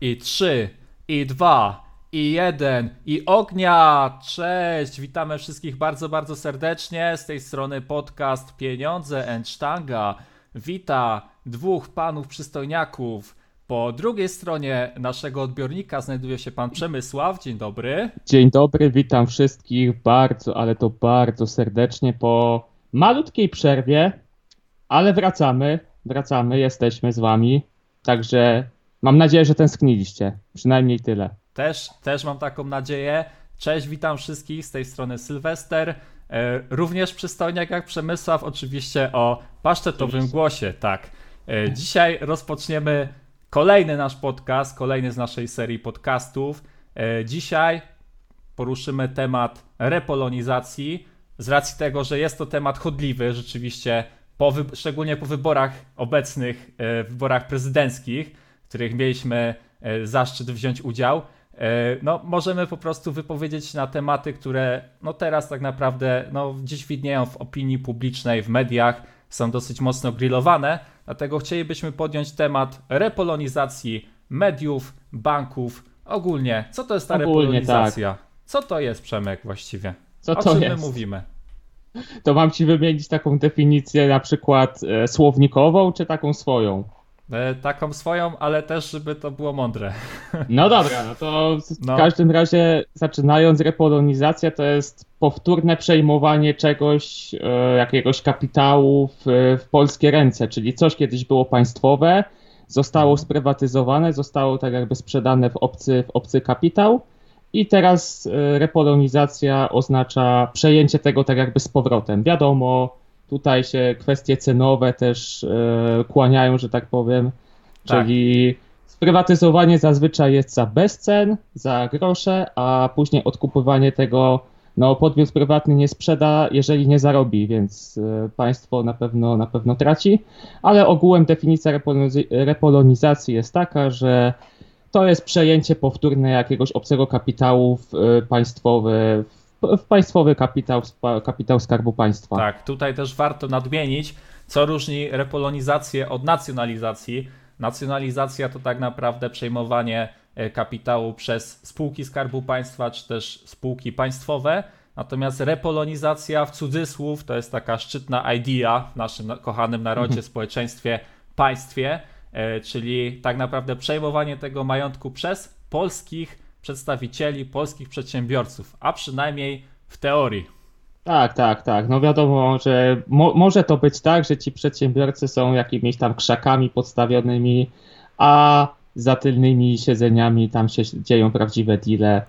i trzy, i dwa, i jeden, i ognia! Cześć! Witamy wszystkich bardzo, bardzo serdecznie. Z tej strony podcast Pieniądze and Sztanga. Wita dwóch panów przystojniaków. Po drugiej stronie naszego odbiornika znajduje się pan Przemysław. Dzień dobry. Dzień dobry, witam wszystkich bardzo, ale to bardzo serdecznie po malutkiej przerwie, ale wracamy, wracamy, jesteśmy z wami. Także mam nadzieję, że tęskniliście. Przynajmniej tyle. Też, też mam taką nadzieję. Cześć, witam wszystkich z tej strony Sylwester. E, również przystojniak jak Przemysław, oczywiście o pasztetowym głosie, tak. E, dzisiaj rozpoczniemy kolejny nasz podcast, kolejny z naszej serii podcastów. E, dzisiaj poruszymy temat repolonizacji. Z racji tego, że jest to temat chodliwy, rzeczywiście, po szczególnie po wyborach obecnych, wyborach prezydenckich, w których mieliśmy e, zaszczyt wziąć udział. E, No, możemy po prostu wypowiedzieć na tematy, które no teraz tak naprawdę no, gdzieś widnieją w opinii publicznej, w mediach, są dosyć mocno grillowane. Dlatego chcielibyśmy podjąć temat repolonizacji mediów, banków, ogólnie. Co to jest ta Ogólnie, repolonizacja? Co to jest, Przemek, właściwie? Co o to czym jest? my mówimy? To mam ci wymienić taką definicję na przykład e, słownikową, czy taką swoją? E, taką swoją, ale też, żeby to było mądre. No dobra, no to w No. każdym razie zaczynając repolonizacja to jest powtórne przejmowanie czegoś, e, jakiegoś kapitału w, w polskie ręce, czyli coś kiedyś było państwowe, zostało sprywatyzowane, zostało tak jakby sprzedane w obcy, w obcy kapitał i teraz e, repolonizacja oznacza przejęcie tego tak jakby z powrotem. Wiadomo, tutaj się kwestie cenowe też e, kłaniają, że tak powiem, Tak. czyli sprywatyzowanie zazwyczaj jest za bezcen, za grosze, a później odkupywanie tego, no podmiot prywatny nie sprzeda, jeżeli nie zarobi, więc e, państwo na pewno, na pewno traci, ale ogółem definicja repoloniz- repolonizacji jest taka, że to jest przejęcie powtórne jakiegoś obcego kapitału w e, państwowy, w, w państwowy kapitał, kapitał Skarbu Państwa. Tak, tutaj też warto nadmienić, co różni repolonizację od nacjonalizacji. Nacjonalizacja to tak naprawdę przejmowanie e, kapitału przez spółki Skarbu Państwa czy też spółki państwowe. Natomiast repolonizacja w cudzysłów to jest taka szczytna idea w naszym na- kochanym narodzie, społeczeństwie, państwie, e, czyli tak naprawdę przejmowanie tego majątku przez polskich przedstawicieli, polskich przedsiębiorców, a przynajmniej w teorii. Tak, tak, tak. No wiadomo, że mo może to być tak, że ci przedsiębiorcy są jakimiś tam krzakami podstawionymi, a za tylnymi siedzeniami tam się dzieją prawdziwe deale,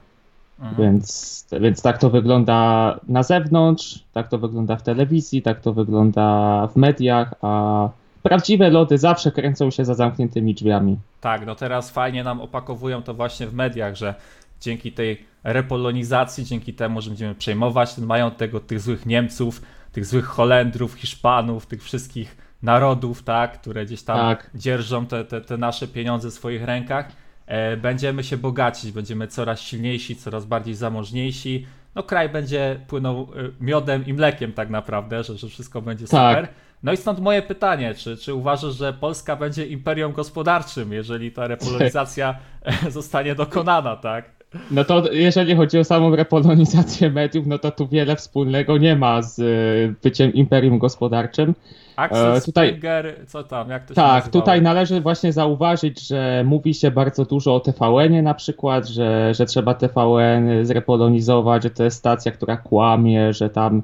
Mhm. więc, więc tak to wygląda na zewnątrz, tak to wygląda w telewizji, tak to wygląda w mediach, a prawdziwe lody zawsze kręcą się za zamkniętymi drzwiami. Tak, no teraz fajnie nam opakowują to właśnie w mediach, że dzięki tej repolonizacji, dzięki temu, że będziemy przejmować ten majątek od tych złych Niemców, tych złych Holendrów, Hiszpanów, tych wszystkich narodów, tak, które gdzieś tam Tak. dzierżą te, te, te nasze pieniądze w swoich rękach, e, będziemy się bogacić, będziemy coraz silniejsi, coraz bardziej zamożniejsi. No kraj będzie płynął e, miodem i mlekiem tak naprawdę, że, że wszystko będzie Tak. super. No i stąd moje pytanie, czy, czy uważasz, że Polska będzie imperium gospodarczym, jeżeli ta repolonizacja zostanie dokonana, tak? No to jeżeli chodzi o samą repolonizację mediów, no to tu wiele wspólnego nie ma z y, byciem imperium gospodarczym. Axel E, tutaj- Springer, co tam, jak to się Tak, nazywało? tutaj należy właśnie zauważyć, że mówi się bardzo dużo o TVN-ie na przykład, że, że trzeba TVN zrepolonizować, że to jest stacja, która kłamie, że tam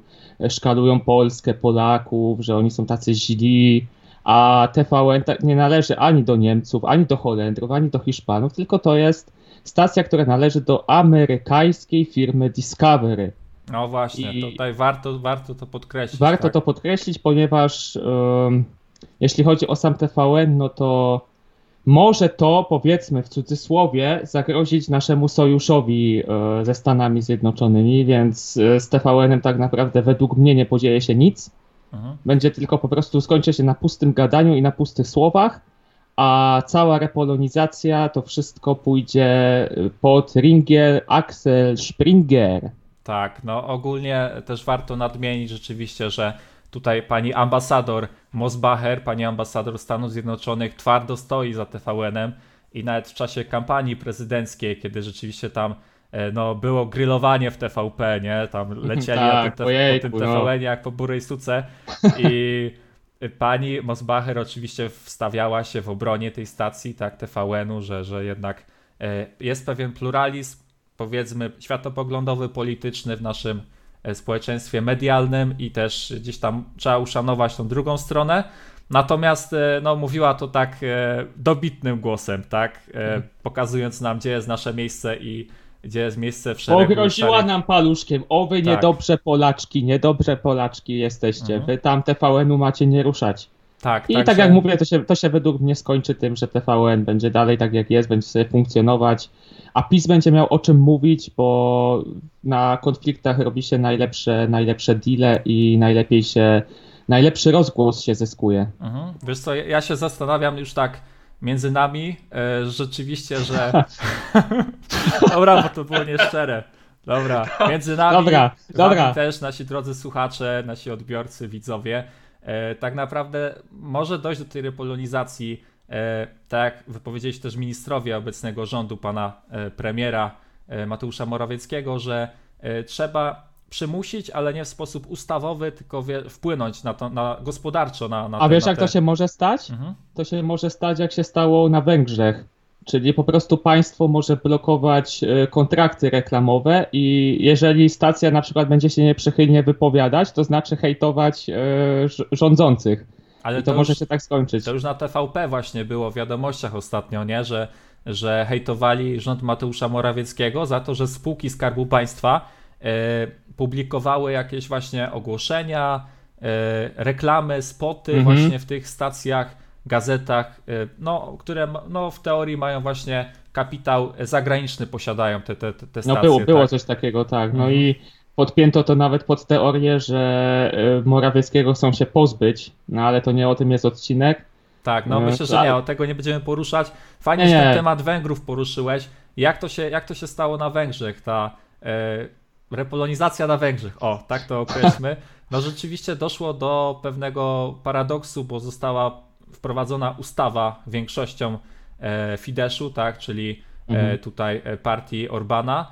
szkalują Polskę, Polaków, że oni są tacy źli, a TVN tak nie należy ani do Niemców, ani do Holendrów, ani do Hiszpanów, tylko to jest stacja, która należy do amerykańskiej firmy Discovery. No właśnie, I- tutaj warto, warto to podkreślić. Warto tak? to podkreślić, ponieważ em, jeśli chodzi o sam TVN, no to może to, powiedzmy w cudzysłowie, zagrozić naszemu sojuszowi e, ze Stanami Zjednoczonymi, więc e, z TVN-em tak naprawdę według mnie nie podzieje się nic. Mhm. Będzie tylko po prostu skończy się na pustym gadaniu i na pustych słowach, a cała repolonizacja to wszystko pójdzie pod ringier Axel Springer. Tak, no ogólnie też warto nadmienić rzeczywiście, że tutaj pani ambasador Mosbacher, pani ambasador Stanów Zjednoczonych twardo stoi za TVN-em i nawet w czasie kampanii prezydenckiej, kiedy rzeczywiście tam e, no, było grillowanie w TVP, nie? Tam lecieli tak, po, te, po tym TVN no. jak po burej suce i pani Mosbacher oczywiście wstawiała się w obronie tej stacji, tak, TVN-u, że, że jednak e, jest pewien pluralizm, powiedzmy, światopoglądowy, polityczny w naszym e, społeczeństwie medialnym i też gdzieś tam trzeba uszanować tą drugą stronę. Natomiast e, no, mówiła to tak dobitnym głosem, tak, mhm. pokazując nam, gdzie jest nasze miejsce i gdzie jest miejsce w szeregu. Pogroziła nam paluszkiem, o wy tak. niedobrze Polaczki, niedobrze Polaczki jesteście, mhm. wy tam TVN-u macie nie ruszać. Tak, I tak, tak jak mówię, to się, to się według mnie skończy tym, że TVN będzie dalej tak jak jest, będzie sobie funkcjonować, a PiS będzie miał o czym mówić, bo na konfliktach robi się najlepsze, najlepsze deale i najlepiej się, najlepszy rozgłos się zyskuje. Mhm. Wiesz co, ja się zastanawiam już tak między nami, e, rzeczywiście, że... Dobra, bo to było nieszczere. Dobra, między nami, dobra, dobra. też nasi drodzy słuchacze, nasi odbiorcy, widzowie, e, tak naprawdę może dojść do tej repolonizacji, e, tak jak wypowiedzieli też ministrowie obecnego rządu, pana premiera Mateusza Morawieckiego, że trzeba przymusić, ale nie w sposób ustawowy, tylko wie, wpłynąć na to, na gospodarczo. Na, na A wiesz, na jak te... to się może stać? Mhm. To się może stać, jak się stało na Węgrzech. Czyli po prostu państwo może blokować e, kontrakty reklamowe i jeżeli stacja na przykład będzie się nieprzychylnie wypowiadać, to znaczy hejtować e, rządzących. Ale I to, to może już, się tak skończyć. To już na TVP właśnie było w wiadomościach ostatnio, nie? Że, że hejtowali rząd Mateusza Morawieckiego za to, że spółki Skarbu Państwa E, publikowały jakieś właśnie ogłoszenia, e, reklamy, spoty mhm. właśnie w tych stacjach, gazetach, e, no, które no, w teorii mają właśnie kapitał zagraniczny, posiadają te, te, te stacje. No było, było tak? coś takiego, tak. No mhm. i podpięto to nawet pod teorię, że Morawieckiego chcą się pozbyć, no ale to nie o tym jest odcinek. Tak, no myślę, że nie, o tego nie będziemy poruszać. Fajnie, nie, że ten temat Węgrów poruszyłeś. Jak to się, jak to się stało na Węgrzech? Ta repolonizacja na Węgrzech, o, tak to określmy. No rzeczywiście doszło do pewnego paradoksu, bo została wprowadzona ustawa większością e, Fideszu, tak, czyli e, mhm. tutaj e, partii Orbana.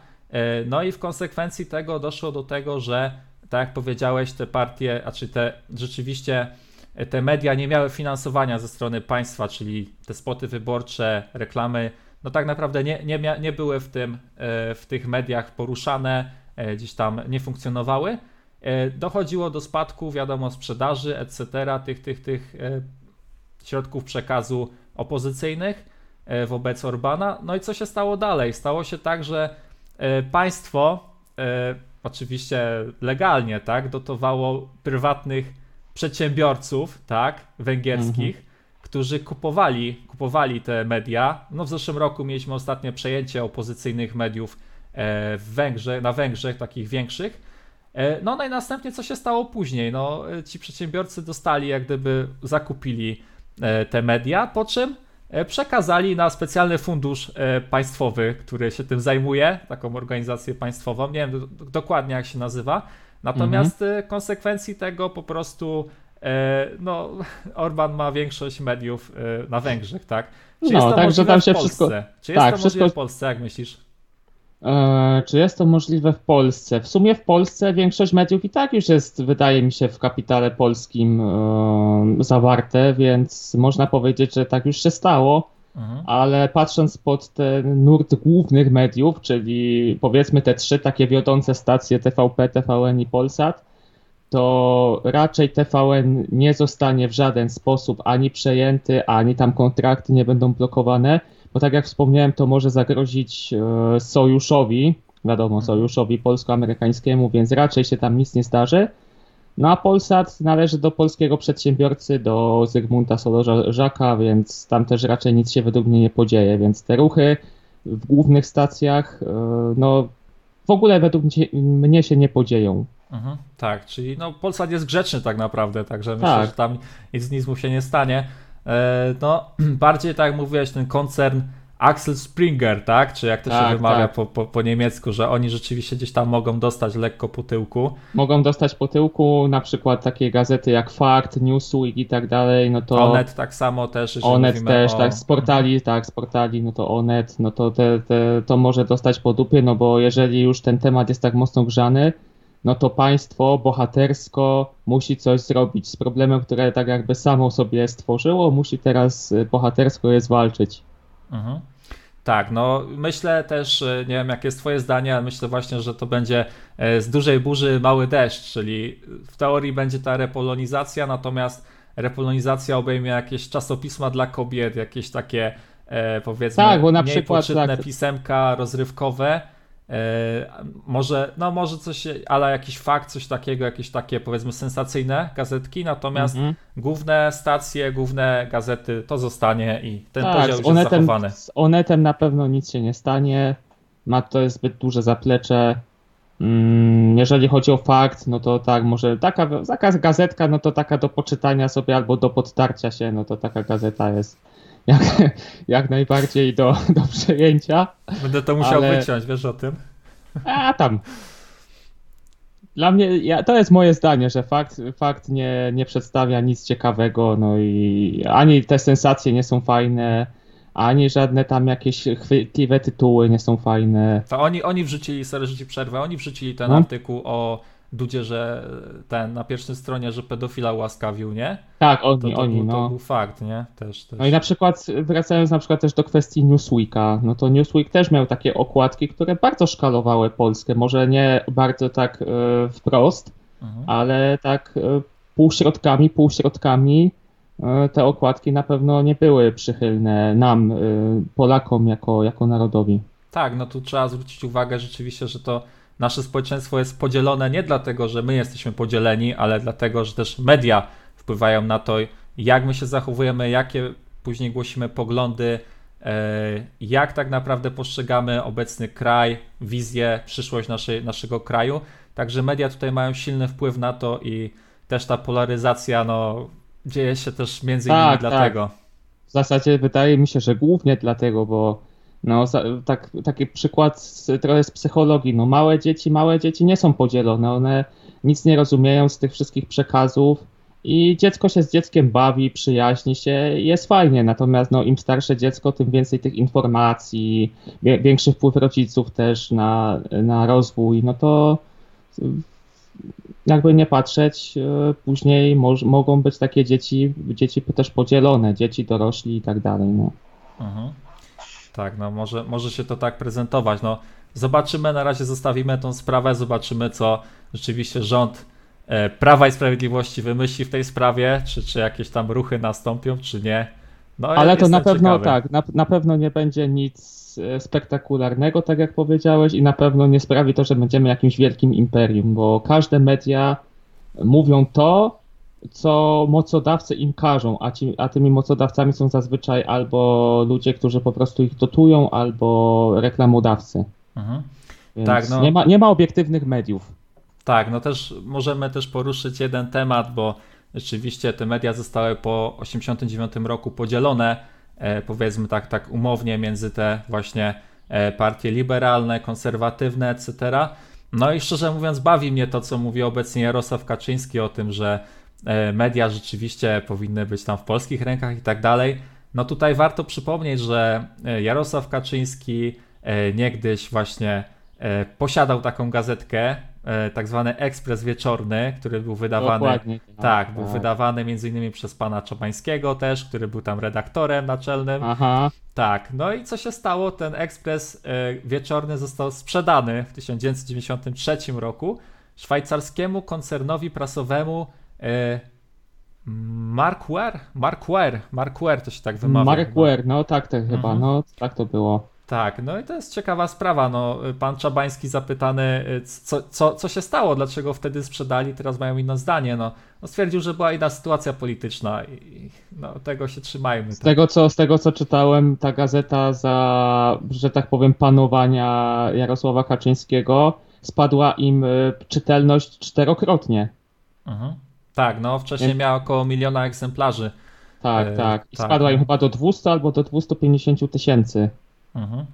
No i w konsekwencji tego doszło do tego, że tak jak powiedziałeś, te partie, a czy te rzeczywiście te media nie miały finansowania ze strony państwa, czyli te spoty wyborcze, reklamy, no tak naprawdę nie, nie, nie były w, tym, w tych mediach poruszane E, gdzieś tam nie funkcjonowały. E, dochodziło do spadku, wiadomo, sprzedaży, etc., tych, tych, tych e, środków przekazu opozycyjnych wobec Orbana. No i co się stało dalej? Stało się tak, że państwo, oczywiście legalnie, tak, dotowało prywatnych przedsiębiorców, tak, węgierskich, mhm. którzy kupowali, kupowali te media. No w zeszłym roku mieliśmy ostatnie przejęcie opozycyjnych mediów E, w Węgrzech, na Węgrzech, takich większych. E, no, no i następnie co się stało później? No, e, ci przedsiębiorcy dostali, jak gdyby zakupili te media, po czym przekazali na specjalny fundusz państwowy, który się tym zajmuje, taką organizację państwową. Nie wiem dokładnie jak się nazywa. Natomiast mhm. konsekwencji tego po prostu no, Orban ma większość mediów na Węgrzech, tak? Czy no, jest to także tam się wszystko. Czy jest tak, to wszystko... możliwe w Polsce, jak myślisz? E, czy jest to możliwe w Polsce? W sumie w Polsce większość mediów i tak już jest, wydaje mi się, w kapitale polskim e, zawarte, więc można powiedzieć, że tak już się stało. Mhm. Ale patrząc pod ten nurt głównych mediów, czyli powiedzmy te trzy takie wiodące stacje TVP, TVN i Polsat, to raczej TVN nie zostanie w żaden sposób ani przejęty, ani tam kontrakty nie będą blokowane bo tak jak wspomniałem, to może zagrozić e, sojuszowi, wiadomo, mhm. sojuszowi polsko-amerykańskiemu, więc raczej się tam nic nie zdarzy. No a Polsat należy do polskiego przedsiębiorcy, do Zygmunta Solożaka, więc tam też raczej nic się według mnie nie podzieje, więc te ruchy w głównych stacjach, e, no w ogóle według mnie się nie podzieją. Mhm, tak, czyli no Polsat jest grzeczny tak naprawdę, także myślę, tak. że tam nic, nic mu się nie stanie. E, no, bardziej tak jak mówiłeś, ten koncern Axel Springer, tak? Czy jak to Tak, się wymawia tak. po, po, po niemiecku, że oni rzeczywiście gdzieś tam mogą dostać lekko po tyłku. Mogą dostać po tyłku na przykład takie gazety jak Fakt, Newsweek i tak dalej, no to Onet tak samo też, Onet też, o... tak, z portali, tak, z portali, no to Onet, no to te, te, to może dostać po dupie, no bo jeżeli już ten temat jest tak mocno grzany, no to państwo bohatersko musi coś zrobić z problemem, które tak jakby samo sobie stworzyło, musi teraz y, bohatersko je zwalczyć. Mhm. Tak, no myślę też, e, nie wiem jakie jest twoje zdanie, ale myślę właśnie, że to będzie e, z dużej burzy mały deszcz, czyli w teorii będzie ta repolonizacja, natomiast repolonizacja obejmie jakieś czasopisma dla kobiet, jakieś takie e, powiedzmy Tak, bo na mniej przykład tak. pisemka rozrywkowe, może, no może coś, ale jakiś fakt, coś takiego, jakieś takie powiedzmy sensacyjne gazetki, natomiast Mhm. główne stacje, główne gazety to zostanie i ten Tak, już jest Onetem, zachowany. z Onetem na pewno nic się nie stanie. Ma to zbyt duże zaplecze. Mm, Jeżeli chodzi o fakt, no to tak, może taka, taka gazetka, no to taka do poczytania sobie albo do podtarcia się, no to taka gazeta jest jak, jak najbardziej do, do przejęcia. Będę to musiał Ale- wyciąć, wiesz o tym? A tam. Dla mnie, ja, to jest moje zdanie, że fakt, fakt nie, nie przedstawia nic ciekawego, no i ani te sensacje nie są fajne, ani żadne tam jakieś chwytliwe tytuły nie są fajne. To oni, oni wrzucili, sorry, że ci przerwę, oni wrzucili ten No. artykuł o Dudzie, że ten na pierwszej stronie, że pedofila ułaskawił, nie? Tak, To, oni, to, oni, był, to no. był fakt, nie? Też, też. No i na przykład, wracając na przykład też do kwestii Newsweeka, no to Newsweek też miał takie okładki, które bardzo szkalowały Polskę, może nie bardzo tak e, wprost, Mhm. ale tak e, półśrodkami, półśrodkami te okładki na pewno nie były przychylne nam, e, Polakom, jako, jako narodowi. Tak, no tu trzeba zwrócić uwagę rzeczywiście, że to nasze społeczeństwo jest podzielone nie dlatego, że my jesteśmy podzieleni, ale dlatego, że też media wpływają na to, jak my się zachowujemy, jakie później głosimy poglądy, e, jak tak naprawdę postrzegamy obecny kraj, wizję, przyszłość naszej, naszego kraju. Także media tutaj mają silny wpływ na to i też ta polaryzacja no, dzieje się też między innymi Tak, dlatego. W zasadzie wydaje mi się, że głównie dlatego, bo no, tak, taki przykład z, trochę z psychologii. No, małe dzieci, małe dzieci nie są podzielone, one nic nie rozumieją z tych wszystkich przekazów i dziecko się z dzieckiem bawi, przyjaźni się, jest fajnie. Natomiast no, im starsze dziecko, tym więcej tych informacji, większy wpływ rodziców też na, na rozwój, no to jakby nie patrzeć, e, później moż, mogą być takie dzieci, dzieci też podzielone, dzieci dorośli i tak dalej. No. Mhm. Tak, no może, może się to tak prezentować. No, zobaczymy, na razie zostawimy tą sprawę, zobaczymy, co rzeczywiście rząd e, Prawa i Sprawiedliwości wymyśli w tej sprawie, czy, czy jakieś tam ruchy nastąpią, czy nie. No, Ale to na pewno ciekawy. tak, na, na pewno nie będzie nic e, spektakularnego, tak jak powiedziałeś, i na pewno nie sprawi to, że będziemy jakimś wielkim imperium, bo każde media mówią to, co mocodawcy im każą, a, ci, a tymi mocodawcami są zazwyczaj albo ludzie, którzy po prostu ich dotują, albo reklamodawcy. Mhm. Tak, no. nie, ma, nie ma obiektywnych mediów. Tak, no też możemy też poruszyć jeden temat, bo rzeczywiście te media zostały po 1989 roku podzielone, powiedzmy tak, tak umownie, między te właśnie e, partie liberalne, konserwatywne, etc. No i szczerze mówiąc, bawi mnie to, co mówi obecnie Jarosław Kaczyński o tym, że e, media rzeczywiście powinny być tam w polskich rękach i tak dalej. No tutaj warto przypomnieć, że e, Jarosław Kaczyński e, niegdyś właśnie e, posiadał taką gazetkę, e, tak zwany Ekspres Wieczorny, który był wydawany. Dokładnie. Tak, był wydawany między innymi przez pana Czabańskiego też, który był tam redaktorem naczelnym. Aha, Tak, no i co się stało? Ten ekspres e, wieczorny został sprzedany w 1993 roku szwajcarskiemu koncernowi prasowemu e, Markware? Markware, Markware to się tak wymawia. Mark chyba. Ware, no tak to chyba, Mhm. no tak to było. Tak, no i to jest ciekawa sprawa. No, pan Czabański zapytany, y, co, co, co się stało, dlaczego wtedy sprzedali, teraz mają inne zdanie. No, no stwierdził, że była inna sytuacja polityczna i no, tego się trzymajmy. Z tego, co, z tego co czytałem, ta gazeta za, że tak powiem, panowania Jarosława Kaczyńskiego spadła im y, czytelność czterokrotnie. Mhm. Tak, no wcześniej Więc- miała około miliona egzemplarzy. Tak, E, tak. I tak, spadła im chyba do 200 albo do 250 tysięcy. Mhm.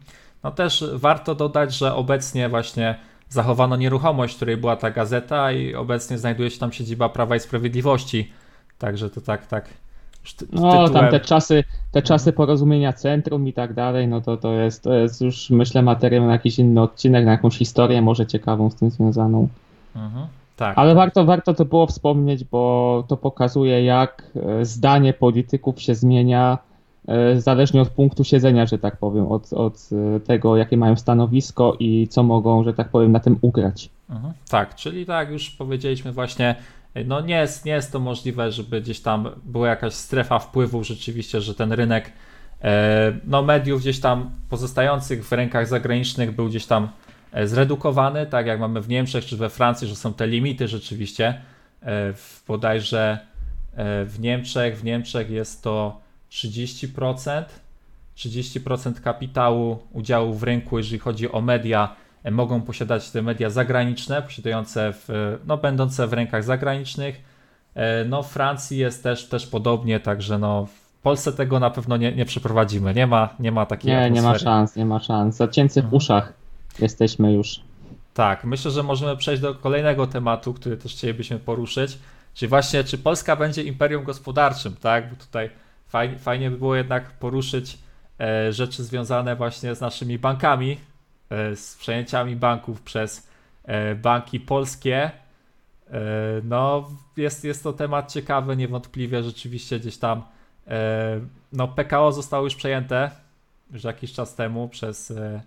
No też warto dodać, że obecnie właśnie zachowano nieruchomość, w której była ta gazeta i obecnie znajduje się tam siedziba Prawa i Sprawiedliwości. Także to tak, tak. No, tam te czasy, te czasy porozumienia centrum i tak dalej, no to, to, jest, to jest już myślę materiał na jakiś inny odcinek, na jakąś historię może ciekawą z tym związaną. Mhm. Tak. Ale warto, warto to było wspomnieć, bo to pokazuje, jak e, zdanie polityków się zmienia zależnie od punktu siedzenia, że tak powiem, od, od e, tego, jakie mają stanowisko i co mogą, że tak powiem, na tym ugrać. Mhm. Tak, czyli tak, już powiedzieliśmy właśnie, no nie jest, nie jest to możliwe, żeby gdzieś tam była jakaś strefa wpływu rzeczywiście, że ten rynek no mediów gdzieś tam pozostających w rękach zagranicznych był gdzieś tam E, zredukowany, tak jak mamy w Niemczech czy we Francji, że są te limity rzeczywiście. E, w, bodajże e, w Niemczech, w Niemczech jest to 30%, 30% kapitału udziału w rynku, jeżeli chodzi o media, mogą posiadać te media zagraniczne, posiadające w, no, będące w rękach zagranicznych. No, w Francji jest też, też podobnie, także no, w Polsce tego na pewno nie, nie przeprowadzimy. Nie ma, nie ma takiej Nie, atmosfery. nie ma szans, nie ma szans. Zacięcy w mhm. uszach jesteśmy już. Tak, myślę, że możemy przejść do kolejnego tematu, który też chcielibyśmy poruszyć, czyli właśnie, czy Polska będzie imperium gospodarczym, tak? Bo tutaj fajnie, fajnie by było jednak poruszyć e, rzeczy związane właśnie z naszymi bankami, e, z przejęciami banków przez e, banki polskie. E, no, jest, jest to temat ciekawy, niewątpliwie rzeczywiście gdzieś tam e, no, PKO zostało już przejęte już jakiś czas temu przez e,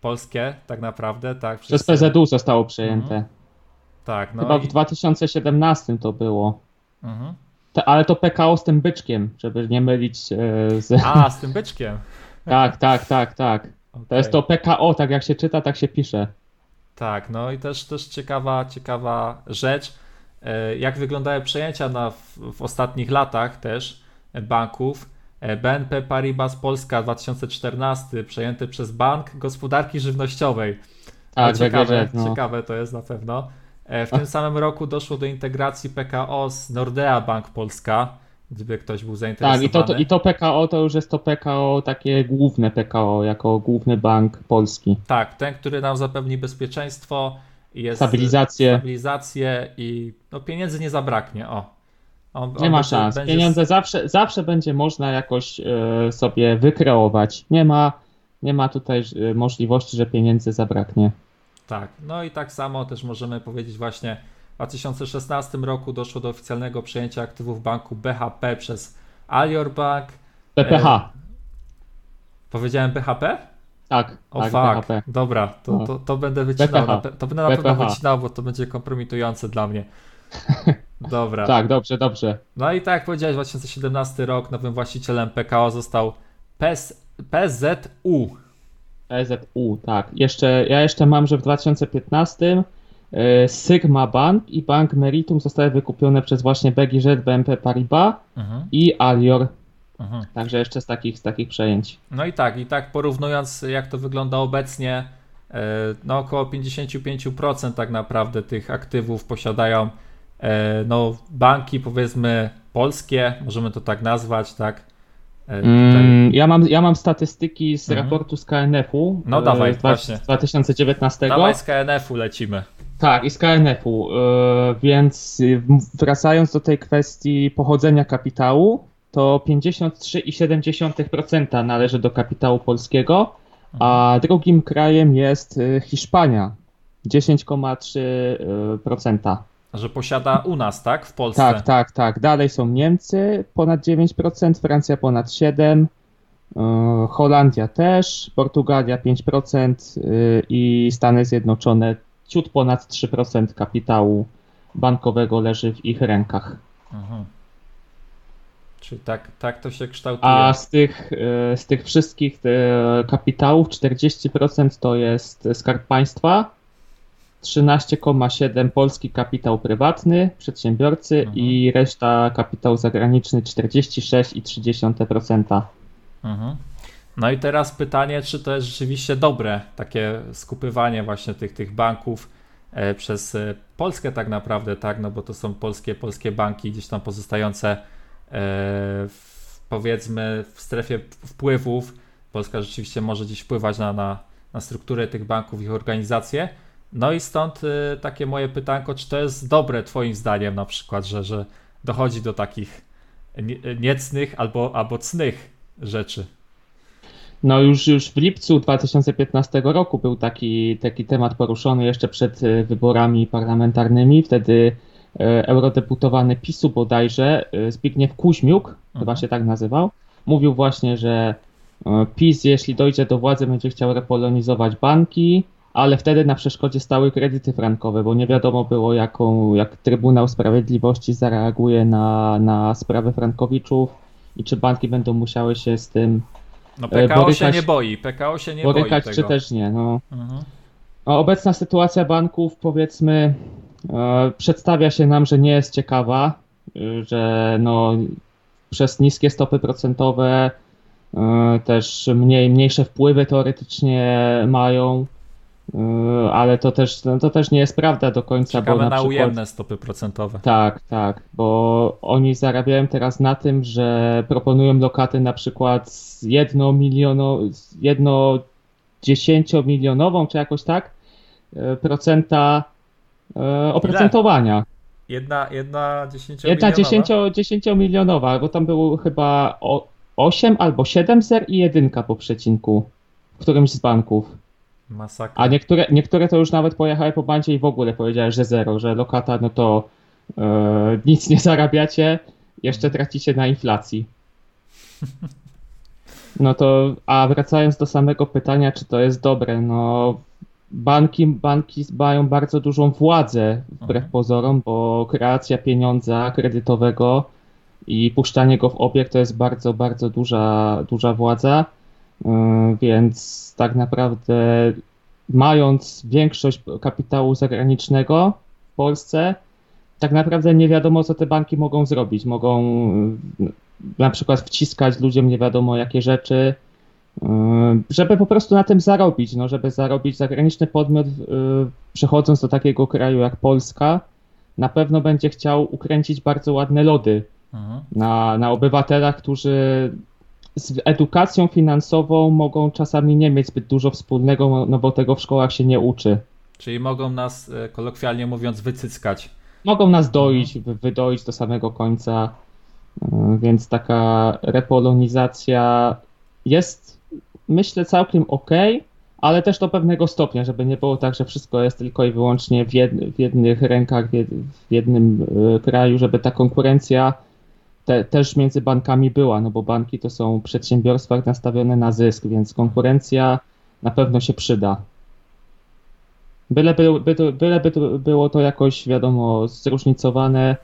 polskie tak naprawdę, tak. Przez, przez PZU zostało przejęte. Mhm. Tak, no Chyba i... w 2017 to było. Mhm. Te, ale to PKO z tym byczkiem, żeby nie mylić e, z... A, z tym byczkiem. tak, tak, tak, tak. Okay. To jest to PKO, tak jak się czyta, tak się pisze. Tak, no i też, też ciekawa, ciekawa rzecz, e, jak wyglądały przejęcia na, w, w ostatnich latach też banków. E, BNP Paribas Polska 2014 przejęty przez Bank Gospodarki Żywnościowej. Tak, ciekawe, no. ciekawe to jest na pewno. E, w tym samym roku doszło do integracji PKO z Nordea Bank Polska, gdyby ktoś był zainteresowany. Tak, i to, to, i to PKO to już jest to PKO, takie główne PKO, jako główny bank polski. Tak, ten, który nam zapewni bezpieczeństwo, jest stabilizację, stabilizację i no, pieniędzy nie zabraknie. O, on, nie on ma szans. Będzie... Pieniądze zawsze, zawsze będzie można jakoś e, sobie wykreować. Nie ma, nie ma tutaj e, możliwości, że pieniędzy zabraknie. Tak, no i tak samo też możemy powiedzieć właśnie w 2016 roku doszło do oficjalnego przejęcia aktywów banku BHP przez Alior Bank. BPH. E... Powiedziałem BHP? Tak, o tak, fuck. BHP. Dobra, to, no. to, to będę wycinał. Na, to będę na BPH. pewno wycinał, bo to będzie kompromitujące dla mnie. Dobra. tak, dobrze, dobrze. No i tak jak powiedziałeś, 2017 rok nowym właścicielem PKO został PZ, PZU. PZU, tak. Jeszcze, ja jeszcze mam, że w 2015 e, Sigma Bank i Bank Meritum zostały wykupione przez właśnie BGZ, BNP Paribas mhm. i Alior. Mhm. Także jeszcze z takich, z takich przejęć. No i tak, i tak porównując jak to wygląda obecnie, e, no około 55% tak naprawdę tych aktywów posiadają E, no, banki powiedzmy polskie, możemy to tak nazwać, tak? E, mm, ja, mam, ja mam statystyki z mhm. raportu z KNF-u. No dawaj, e, właśnie. 2019. Dawaj z KNF-u lecimy. Tak, i z KNF-u. Więc wracając do tej kwestii pochodzenia kapitału, to 53,7% należy do kapitału polskiego, a mhm. drugim krajem jest Hiszpania 10,3%. Że posiada u nas, tak? W Polsce. Tak, tak, tak. Dalej są Niemcy ponad 9%, Francja ponad 7%, e, Holandia też, Portugalia 5% e, i Stany Zjednoczone ciut ponad 3% kapitału bankowego leży w ich rękach. Mhm. Czyli tak, tak to się kształtuje. A z tych, e, z tych wszystkich kapitałów 40% to jest skarb państwa, 13,7 polski kapitał prywatny, przedsiębiorcy mhm. i reszta kapitał zagraniczny 46,3%. Mhm. No i teraz pytanie, czy to jest rzeczywiście dobre takie skupywanie właśnie tych, tych banków e, przez e, Polskę tak naprawdę, tak, no bo to są polskie, polskie banki gdzieś tam pozostające e, w, powiedzmy w strefie wpływów Polska rzeczywiście może dziś wpływać na, na, na strukturę tych banków, ich organizację. No i stąd y, takie moje pytanko, czy to jest dobre Twoim zdaniem na przykład, że, że dochodzi do takich niecnych albo, albo cnych rzeczy? No już, już w lipcu 2015 roku był taki, taki temat poruszony jeszcze przed y, wyborami parlamentarnymi. Wtedy y, eurodeputowany PiSu bodajże, Zbigniew Kuźmiuk, mhm. chyba się tak nazywał, mówił właśnie, że PiS, jeśli dojdzie do władzy, będzie chciał repolonizować banki, ale wtedy na przeszkodzie stały kredyty frankowe, bo nie wiadomo było, jaką, jak Trybunał Sprawiedliwości zareaguje na, na sprawę frankowiczów i czy banki będą musiały się z tym no PKO borykać, się nie boi, PKO się nie borykać, boi tego. czy też nie. No. Mhm. Obecna sytuacja banków, powiedzmy, e, przedstawia się nam, że nie jest ciekawa, że no, przez niskie stopy procentowe e, też mniej, mniejsze wpływy teoretycznie mają. Yy, ale to też, no to też nie jest prawda do końca. Ciekawe bo na, na przykład, ujemne stopy procentowe. Tak, tak, bo oni zarabiają teraz na tym, że proponują lokaty na przykład z jedno miliono, jedno dziesięciomilionową, czy jakoś tak, yy, procenta yy, oprocentowania. Ile? Jedna, jedna dziesięciomilionowa? Jedna dziesięciomilionowa, bo tam było chyba 8 albo 7 zer i jedynka po przecinku w którymś z banków. Masakra. A niektóre, niektóre to już nawet pojechały po bandzie i w ogóle powiedziały, że zero, że lokata, no to e, nic nie zarabiacie, jeszcze tracicie na inflacji. No to, a wracając do samego pytania, czy to jest dobre, no banki, banki mają bardzo dużą władzę wbrew mhm. pozorom, bo kreacja pieniądza kredytowego i puszczanie go w obieg to jest bardzo, bardzo duża, duża władza. E, więc tak naprawdę mając większość kapitału zagranicznego w Polsce, tak naprawdę nie wiadomo, co te banki mogą zrobić. Mogą e, na przykład wciskać ludziom nie wiadomo jakie rzeczy, e, żeby po prostu na tym zarobić, no, żeby zarobić zagraniczny podmiot przechodząc do takiego kraju jak Polska, na pewno będzie chciał ukręcić bardzo ładne lody mhm. na, na obywatelach, którzy z edukacją finansową mogą czasami nie mieć zbyt dużo wspólnego, no bo tego w szkołach się nie uczy. Czyli mogą nas, e, kolokwialnie mówiąc, wycyckać. Mogą nas doić, wydoić do samego końca, e, więc taka repolonizacja jest, myślę, całkiem ok, ale też do pewnego stopnia, żeby nie było tak, że wszystko jest tylko i wyłącznie w jednych rękach, w jednym e, kraju, żeby ta konkurencja te, też między bankami była, no bo banki to są przedsiębiorstwa nastawione na zysk, więc konkurencja na pewno się przyda. Byle, by, by, to, byle by to było to jakoś, wiadomo, zróżnicowane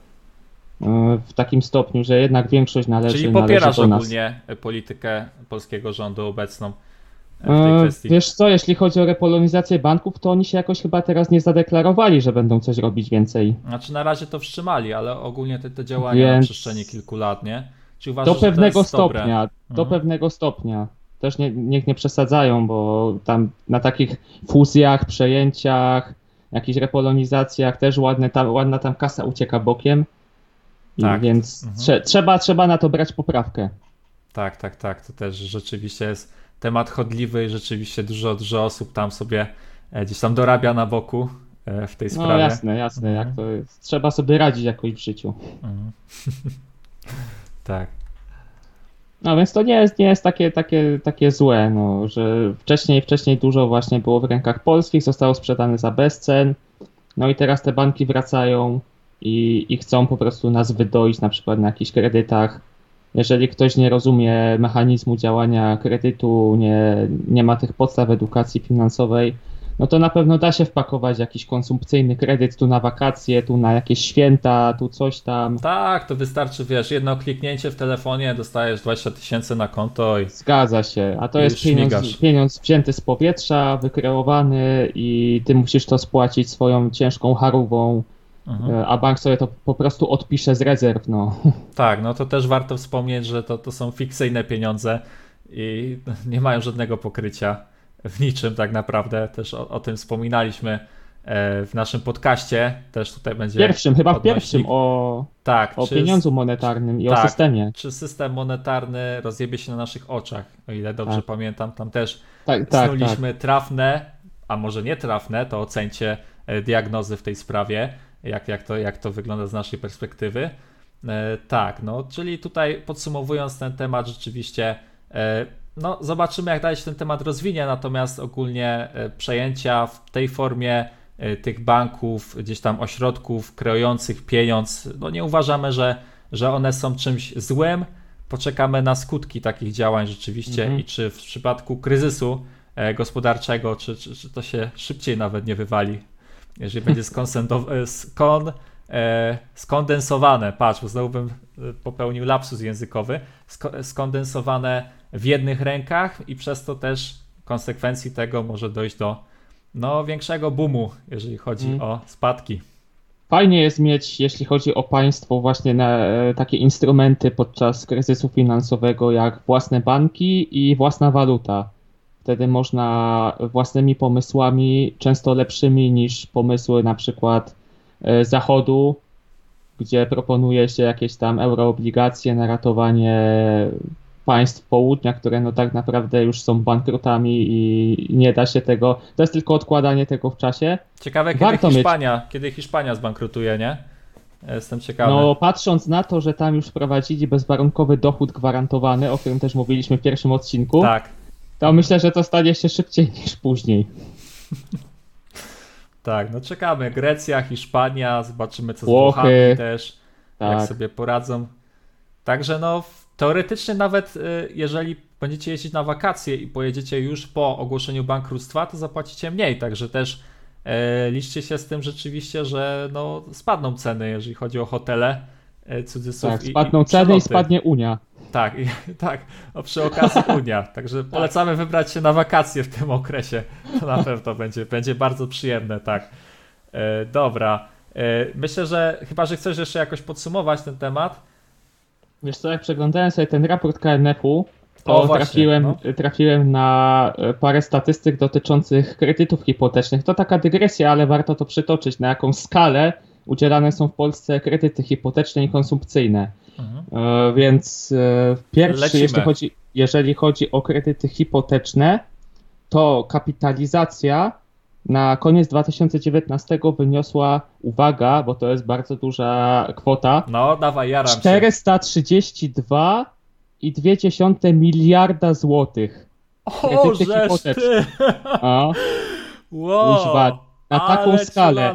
e, w takim stopniu, że jednak większość należy Czyli popierasz należy do nas. ogólnie politykę polskiego rządu obecną Wiesz co, jeśli chodzi o repolonizację banków, to oni się jakoś chyba teraz nie zadeklarowali, że będą coś robić więcej. Znaczy na razie to wstrzymali, ale ogólnie te, te działania Więc... na przestrzeni kilku lat, nie? Czy uważasz, do pewnego stopnia, do mhm. pewnego stopnia. Też nie, niech nie przesadzają, bo tam na takich fuzjach, przejęciach, jakichś repolonizacjach też ładne, tam, ładna tam kasa ucieka bokiem. Tak. Więc mhm. trze, trzeba, trzeba na to brać poprawkę. Tak, tak, tak. To też rzeczywiście jest temat chodliwy i rzeczywiście dużo, dużo osób tam sobie e, gdzieś tam dorabia na boku e, w tej no, sprawie. No jasne, jasne, mhm. jak to jest. Trzeba sobie radzić jakoś w życiu. Mhm. tak. No więc to nie jest, nie jest takie, takie, takie złe, no, że wcześniej, wcześniej dużo właśnie było w rękach polskich, zostało sprzedane za bezcen, no i teraz te banki wracają i, i chcą po prostu nas wydoić na przykład na jakichś kredytach jeżeli ktoś nie rozumie mechanizmu działania kredytu, nie, nie ma tych podstaw edukacji finansowej, no to na pewno da się wpakować jakiś konsumpcyjny kredyt tu na wakacje, tu na jakieś święta, tu coś tam. Tak, to wystarczy, wiesz, jedno kliknięcie w telefonie, dostajesz 20 tysięcy na konto i. Zgadza się, a to jest pieniądz, pieniądz wzięty z powietrza, wykreowany i ty musisz to spłacić swoją ciężką harową Mhm. E, a bank sobie to po prostu odpisze z rezerw. No. Tak, no to też warto wspomnieć, że to, to są fikcyjne pieniądze i nie mają żadnego pokrycia w niczym tak naprawdę. Też o, o tym wspominaliśmy w naszym podcaście też tutaj będzie. Pierwszym, chyba w pierwszym o, tak, o pieniądzu monetarnym i tak, o systemie. Czy system monetarny rozjebie się na naszych oczach, o ile dobrze tak. pamiętam, tam też tak, tak, snuliśmy tak. trafne, a może nie trafne, to ocencie e, diagnozy w tej sprawie, jak, jak, to, jak to wygląda z naszej perspektywy. E, tak, no, czyli tutaj podsumowując ten temat, rzeczywiście e, no, zobaczymy, jak dalej się ten temat rozwinie, natomiast ogólnie przejęcia w tej formie tych banków, gdzieś tam ośrodków kreujących pieniądz, no nie uważamy, że, że one są czymś złym. Poczekamy na skutki takich działań rzeczywiście mhm. i czy w przypadku kryzysu gospodarczego, czy, czy, czy to się szybciej nawet nie wywali, jeżeli będzie skon, e, skondensowane, patrz, bo znowu bym e, popełnił lapsus językowy, skondensowane w jednych rękach i przez to też konsekwencji tego może dojść do no, większego boomu, jeżeli chodzi mm. o spadki. Fajnie jest mieć, jeśli chodzi o państwo, właśnie na, e, takie instrumenty podczas kryzysu finansowego, jak własne banki i własna waluta. Wtedy można własnymi pomysłami, często lepszymi niż pomysły na przykład e, Zachodu, gdzie proponuje się jakieś tam euroobligacje na ratowanie państw południa, które no tak naprawdę już są bankrutami i nie da się tego, to jest tylko odkładanie tego w czasie. Ciekawe, kiedy Warto Hiszpania, mieć... kiedy Hiszpania zbankrutuje, nie? Jestem ciekawy. No, patrząc na to, że tam już wprowadzili bezwarunkowy dochód gwarantowany, o którym też mówiliśmy w pierwszym odcinku. Tak to myślę, że to stanie się szybciej niż później. Tak, no czekamy. Grecja, Hiszpania, zobaczymy co Włochy. z Włochami też, tak. jak sobie poradzą. Także no teoretycznie nawet y, jeżeli będziecie jeździć na wakacje i pojedziecie już po ogłoszeniu bankructwa, to zapłacicie mniej, także też e, liczcie się z tym rzeczywiście, że no, spadną ceny, jeżeli chodzi o hotele, cudzysłów tak, spadną i, i ceny i spadnie Unia. Tak, i, tak. O, przy okazji Unia. Także tak. polecamy wybrać się na wakacje w tym okresie. To na pewno będzie, będzie bardzo przyjemne, tak. E, dobra. E, myślę, że chyba, że chcesz jeszcze jakoś podsumować ten temat. Wiesz co, jak przeglądałem sobie ten raport KNF-u, to o, właśnie, trafiłem, no. trafiłem na e, parę statystyk dotyczących kredytów hipotecznych. To taka dygresja, ale warto to przytoczyć, na jaką skalę udzielane są w Polsce kredyty hipoteczne i konsumpcyjne. Mhm. E, więc e, pierwszy, jeśli chodzi, jeżeli chodzi o kredyty hipoteczne, to kapitalizacja na koniec 2019 wyniosła, uwaga, bo to jest bardzo duża kwota. No, dawaj, jaram 432,2 miliarda złotych. O, żeż ty! A, wow na taką skalę.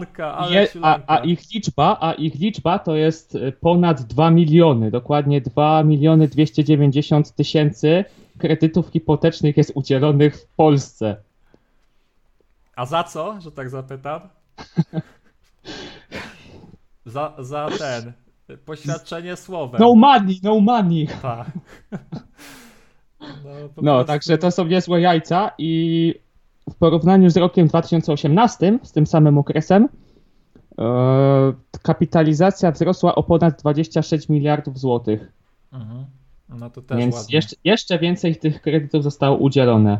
Je, a, a, ich liczba, a ich liczba to jest y, ponad 2 miliony, dokładnie 2 miliony 290 tysięcy kredytów hipotecznych jest udzielonych w Polsce. A za co, że tak zapytam? za, za ten poświadczenie słowem. No money, no money. Tak. No, no także to są niezłe jajca i w porównaniu z rokiem 2018, z tym samym okresem, e, kapitalizacja wzrosła o ponad 26 miliardów złotych. Mhm. No to też Więc jeszcze, jeszcze więcej tych kredytów zostało udzielone.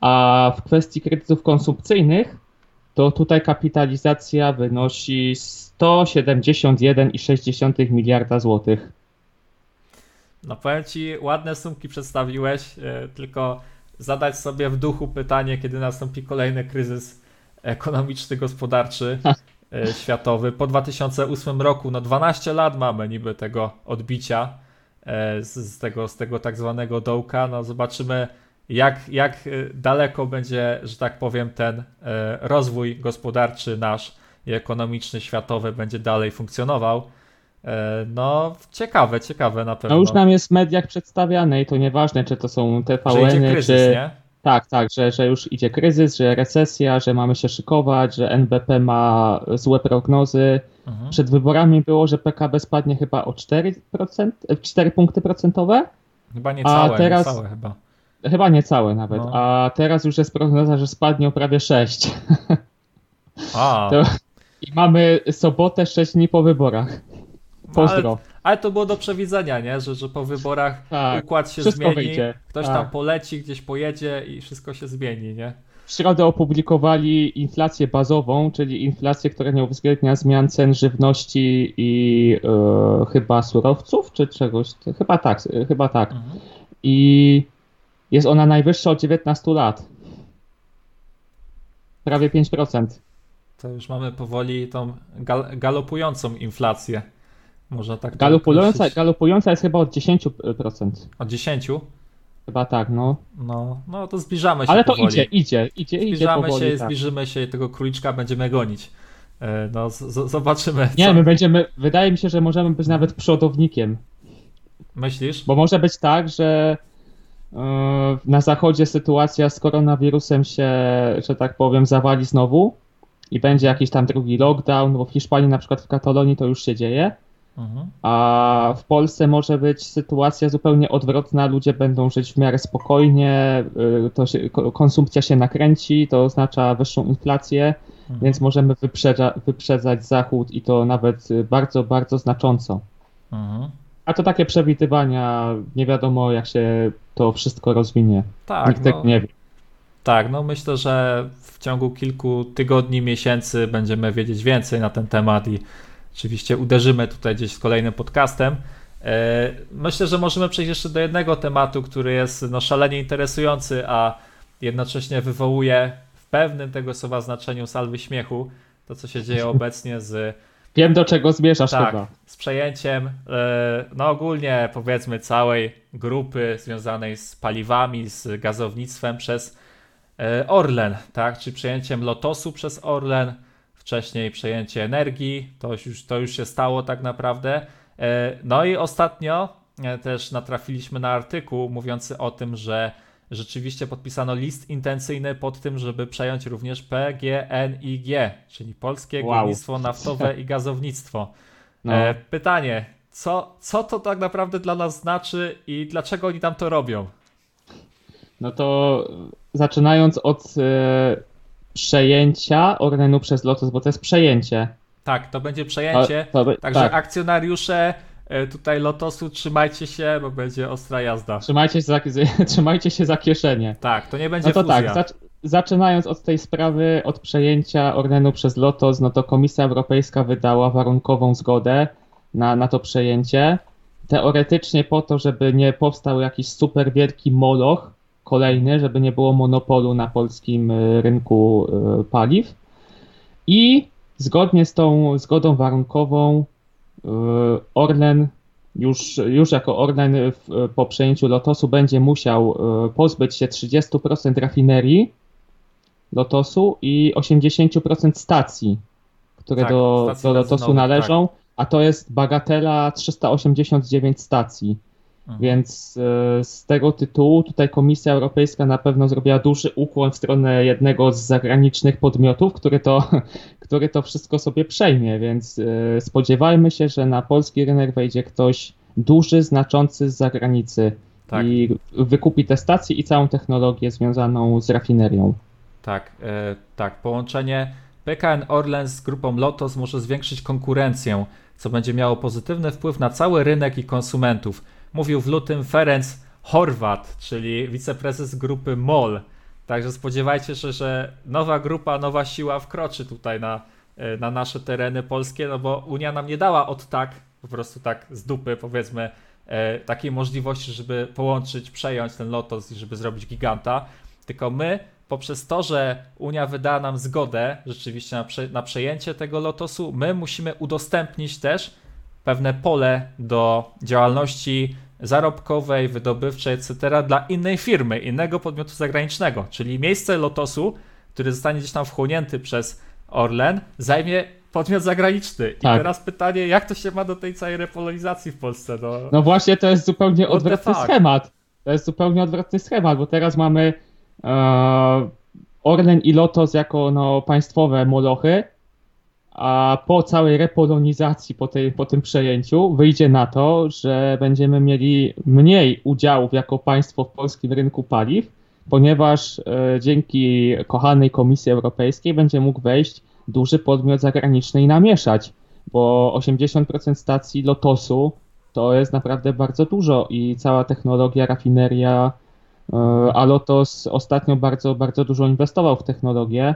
A w kwestii kredytów konsumpcyjnych, to tutaj kapitalizacja wynosi 171,6 miliarda złotych. No powiem Ci, ładne sumki przedstawiłeś, e, tylko zadać sobie w duchu pytanie, kiedy nastąpi kolejny kryzys ekonomiczny, gospodarczy, e, światowy. Po 2008 roku, no 12 lat mamy niby tego odbicia e, z, tego, z tego tak zwanego dołka. No zobaczymy, jak, jak e, daleko będzie, że tak powiem, ten rozwój gospodarczy nasz i ekonomiczny, światowy będzie dalej funkcjonował. E, no, ciekawe, ciekawe na pewno. No już nam jest w mediach przedstawiane i to nieważne, czy to są TVN, kryzys, czy... Nie? Tak, tak, że, że już idzie kryzys, że recesja, że mamy się szykować, że NBP ma złe prognozy. Mhm. Przed wyborami było, że PKB spadnie chyba o 4%, 4 punkty procentowe. Chyba nie całe, teraz, nie całe chyba. Chyba nie całe nawet, no. a teraz już jest prognoza, że spadnie o prawie 6. A. To, I mamy sobotę 6 dni po wyborach. Pozdro. Ale, ale, to było do przewidzenia, nie? Że, że po wyborach tak, układ się zmieni, wyjdzie. ktoś tak. tam poleci, gdzieś pojedzie i wszystko się zmieni, nie? W środę opublikowali inflację bazową, czyli inflację, która nie uwzględnia zmian cen żywności i e, chyba surowców, czy czegoś. Chyba tak, chyba tak. Mhm. I jest ona najwyższa od 19 lat. Prawie 5%. To już mamy powoli tą gal galopującą inflację. Można tak galopująca, galopująca jest chyba od 10%. Od 10? Chyba tak, no. No, no to zbliżamy się Ale to powoli. idzie, idzie, idzie, zbliżamy idzie powoli, się, tak. zbliżymy się i tego króliczka będziemy gonić. E, no, zobaczymy. Nie, co... my będziemy, wydaje mi się, że możemy być nawet przodownikiem. Myślisz? Bo może być tak, że e, na zachodzie sytuacja z koronawirusem się, że tak powiem, zawali znowu i będzie jakiś tam drugi lockdown, bo w Hiszpanii na przykład w Katalonii to już się dzieje. Mhm. A w Polsce może być sytuacja zupełnie odwrotna. Ludzie będą żyć w miarę spokojnie, y, to się, konsumpcja się nakręci, to oznacza wyższą inflację, mhm. więc możemy wyprzedza, wyprzedzać Zachód i to nawet bardzo, bardzo znacząco. Mhm. A to takie przewidywania, nie wiadomo jak się to wszystko rozwinie. Tak, Nikt no, nie wie. Tak, no myślę, że w ciągu kilku tygodni, miesięcy będziemy wiedzieć więcej na ten temat i oczywiście uderzymy tutaj gdzieś z kolejnym podcastem. E, myślę, że możemy przejść jeszcze do jednego tematu, który jest no, szalenie interesujący, a jednocześnie wywołuje w pewnym tego słowa znaczeniu salwy śmiechu to, co się dzieje obecnie z. Wiem, do czego zmierzasz tak, chyba. Z przejęciem, e, no ogólnie powiedzmy, całej grupy związanej z paliwami, z gazownictwem przez e, Orlen, tak? Czy przejęciem Lotosu przez Orlen wcześniej przejęcie energii, to już, to już się stało tak naprawdę. E, no i ostatnio e, też natrafiliśmy na artykuł mówiący o tym, że rzeczywiście podpisano list intencyjny pod tym, żeby przejąć również PGNiG, czyli Polskie wow. Górnictwo Naftowe i Gazownictwo. No. E, pytanie, co, co to tak naprawdę dla nas znaczy i dlaczego oni tam to robią? No to zaczynając od przejęcia Orlenu przez Lotus, bo to jest przejęcie. Tak, to będzie przejęcie. To, to, Także tak. akcjonariusze e, tutaj Lotosu, trzymajcie się, bo będzie ostra jazda. Trzymajcie się za, trzymajcie się za kieszenie. Tak, to nie będzie No to tak, fuzja. tak, zaczynając od tej sprawy, od przejęcia Orlenu przez Lotos, no to Komisja Europejska wydała warunkową zgodę na, na to przejęcie. Teoretycznie po to, żeby nie powstał jakiś super wielki moloch, kolejny, żeby nie było monopolu na polskim e, rynku e, paliw. I zgodnie z tą zgodą warunkową e, Orlen już, już jako Orlen w, po przejęciu Lotosu będzie musiał pozbyć się 30% rafinerii Lotosu i 80% stacji, które tak, do, do Lotosu należą, tak. a to jest bagatela 389 stacji. Mhm. Więc e, z tego tytułu tutaj Komisja Europejska na pewno zrobiła duży ukłon w stronę jednego z zagranicznych podmiotów, który to, który to wszystko sobie przejmie, więc e, spodziewajmy się, że na polski rynek wejdzie ktoś duży, znaczący z zagranicy tak. i wykupi te stacje i całą technologię związaną z rafinerią. Tak, e, tak. Połączenie PKN Orlen z grupą Lotos może zwiększyć konkurencję, co będzie miało pozytywny wpływ na cały rynek i konsumentów mówił w lutym Ferenc Horvat, czyli wiceprezes grupy MOL. Także spodziewajcie się, że nowa grupa, nowa siła wkroczy tutaj na, e, na nasze tereny polskie, no bo Unia nam nie dała od tak, po prostu tak z dupy powiedzmy, e, takiej możliwości, żeby połączyć, przejąć ten Lotos i żeby zrobić giganta, tylko my poprzez to, że Unia wydała nam zgodę rzeczywiście na, prze, na przejęcie tego Lotosu, my musimy udostępnić też pewne pole do działalności zarobkowej, wydobywczej, etc. dla innej firmy, innego podmiotu zagranicznego. Czyli miejsce Lotosu, który zostanie gdzieś tam wchłonięty przez Orlen, zajmie podmiot zagraniczny. I tak. teraz pytanie, jak to się ma do tej całej repolonizacji w Polsce? No, no właśnie, to jest zupełnie odwrotny schemat. To jest zupełnie odwrotny schemat, bo teraz mamy e, Orlen i Lotos jako no, państwowe molochy, a po całej repolonizacji, po, tej, po tym przejęciu, wyjdzie na to, że będziemy mieli mniej udziałów jako państwo w polskim rynku paliw, ponieważ e, dzięki kochanej Komisji Europejskiej będzie mógł wejść duży podmiot zagraniczny i namieszać. bo 80% stacji Lotosu to jest naprawdę bardzo dużo i cała technologia, rafineria, e, a Lotos ostatnio bardzo, bardzo dużo inwestował w technologię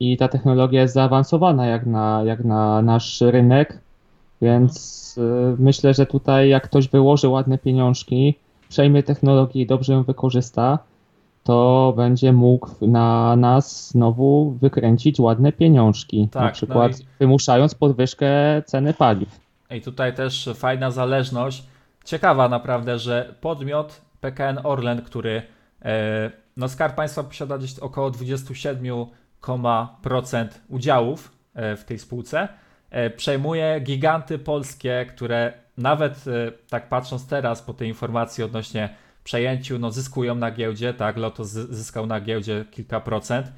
i ta technologia jest zaawansowana jak na, jak na nasz rynek, więc e, myślę, że tutaj jak ktoś wyłoży ładne pieniążki, przejmie technologię i dobrze ją wykorzysta, to będzie mógł na nas znowu wykręcić ładne pieniążki. Tak, na przykład no i... wymuszając podwyżkę ceny paliw. I tutaj też fajna zależność. Ciekawa naprawdę, że podmiot PKN Orlen, który e, no Skarb Państwa posiada gdzieś około 27% udziałów e, w tej spółce, e, przejmuje giganty polskie, które nawet tak patrząc teraz po tej informacji odnośnie przejęciu, no zyskują na giełdzie, tak, Lotos zyskał na giełdzie kilka procent.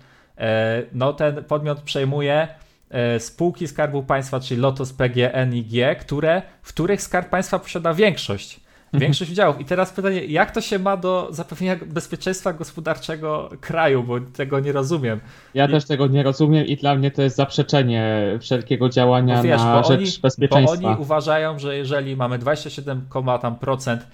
No ten podmiot przejmuje E, spółki Skarbu Państwa, czyli Lotos, PG, NIG, które, w których Skarb Państwa posiada większość. Większość udziałów. I teraz pytanie, jak to się ma do zapewnienia bezpieczeństwa gospodarczego kraju, bo tego nie rozumiem. Ja I... też tego nie rozumiem i dla mnie to jest zaprzeczenie wszelkiego działania wiesz, na rzecz oni, bezpieczeństwa. Bo oni uważają, że jeżeli mamy 27, tam procent e,